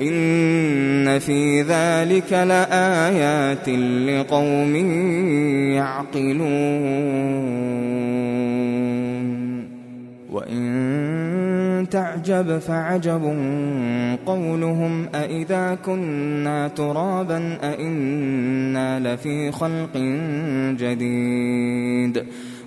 إن في ذلك لآيات لقوم يعقلون. وإن تعجب فعجب قولهم أإذا كنا ترابا أإنا لفي خلق جديد.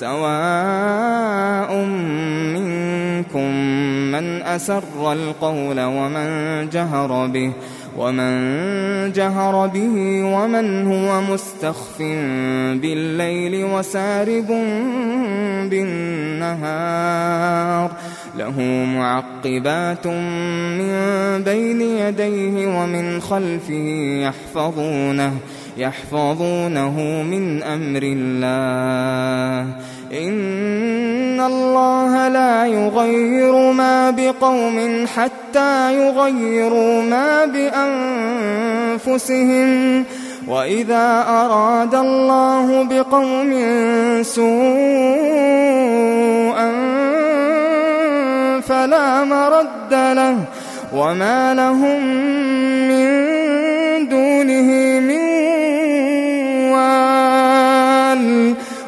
سواء منكم من أسر القول ومن جهر به ومن جهر به ومن هو مستخف بالليل وسارب بالنهار. له معقبات من بين يديه ومن خلفه يحفظونه. يحفظونه من أمر الله. إن الله لا يغير ما بقوم حتى يغيروا ما بأنفسهم. وإذا أراد الله بقوم سوءا فلا مرد له. وما لهم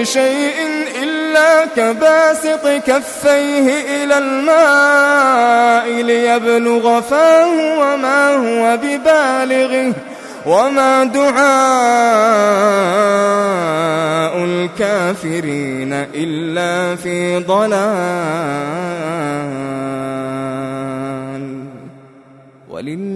بشيء إلا كباسط كفيه إلى الماء ليبلغ فاه وما هو ببالغه وما دعاء الكافرين إلا في ضلال. ولله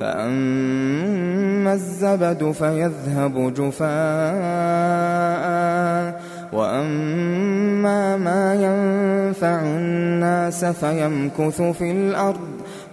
فأما الزبد فيذهب جفاء. وأما ما ينفع الناس فيمكث في الأرض.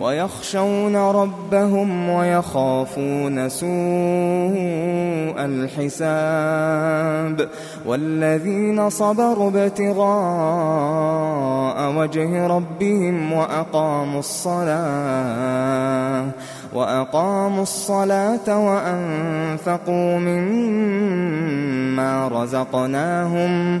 ويخشون ربهم ويخافون سوء الحساب والذين صبروا ابتغاء وجه ربهم وأقاموا الصلاة وأقاموا الصلاة وأنفقوا مما رزقناهم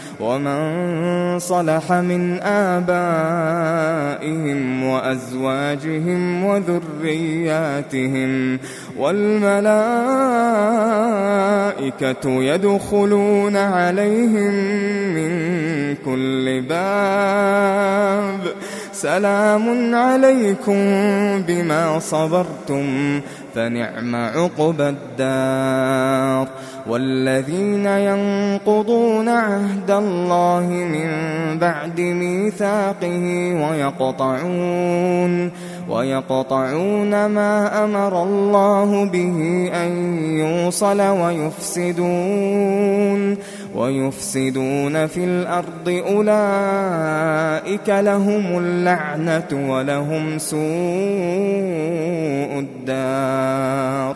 ومن صلح من آبائهم وأزواجهم وذرياتهم والملائكة يدخلون عليهم من كل باب سلام عليكم بما صبرتم فنعم عقبى الدار. والذين ينقضون عهد الله من بعد ميثاقه ويقطعون ويقطعون ما أمر الله به أن يوصل ويفسدون. ويفسدون في الأرض أولئك لهم اللعنة ولهم سوء الدار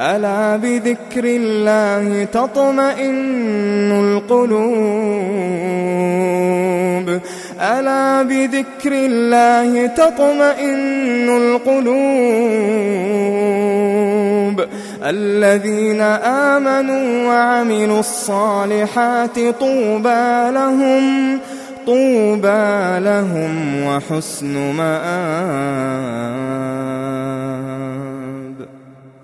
ألا بذكر الله تطمئن القلوب؟ ألا بذكر الله تطمئن القلوب؟ الذين آمنوا وعملوا الصالحات طوبى لهم طوبى لهم وحسن مآب.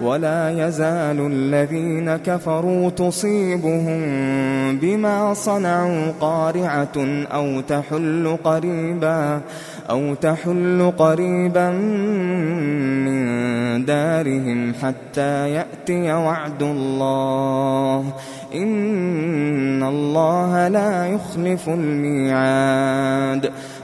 ولا يزال الذين كفروا تصيبهم بما صنعوا قارعة أو تحل قريبا أو تحل قريبا من دارهم حتى يأتي وعد الله. إن الله لا يخلف الميعاد.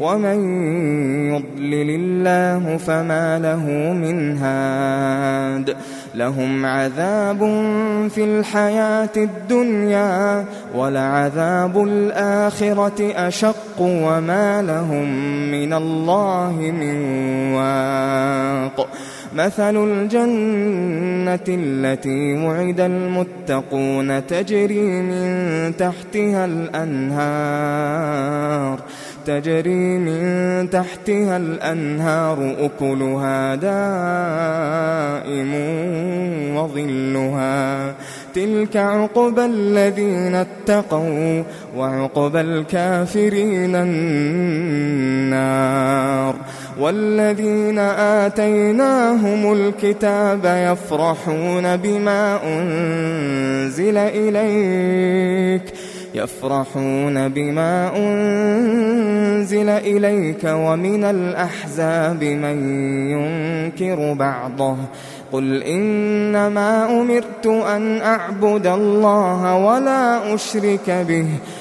ومن يضلل الله فما له من هاد لهم عذاب في الحياة الدنيا ولعذاب الآخرة أشق وما لهم من الله من واق مثل الجنة التي وعد المتقون تجري من تحتها الأنهار تجري من تحتها الأنهار أكلها دائم وظلها. تلك عقبى الذين اتقوا وعقبى الكافرين النار. والذين آتيناهم الكتاب يفرحون بما أنزل إليك. يفرحون بما أنزل إليك ومن الأحزاب من ينكر بعضه قل إنما أمرت أن أعبد الله ولا أشرك به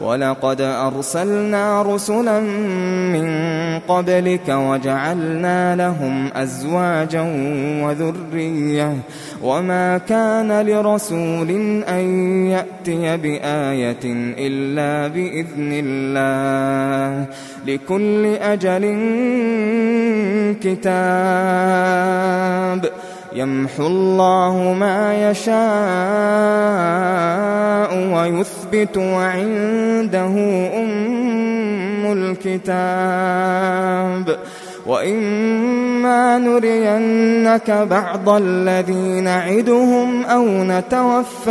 ولقد أرسلنا رسلا من قبلك وجعلنا لهم أزواجا وذرية وما كان لرسول أن يأتي بآية إلا بإذن الله لكل أجل كتاب يمحو الله ما يشاء ويثبت وعنده أم الكتاب. وإما نرينك بعض الذي نعدهم أو نتوفينك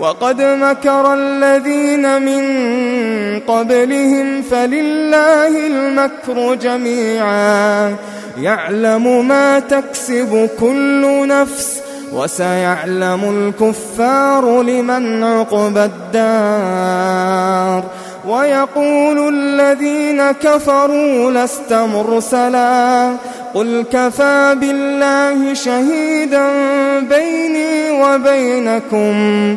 وقد مكر الذين من قبلهم فلله المكر جميعا. يعلم ما تكسب كل نفس وسيعلم الكفار لمن عقبى الدار. ويقول الذين كفروا لست مرسلا. قل كفى بالله شهيدا بيني وبينكم.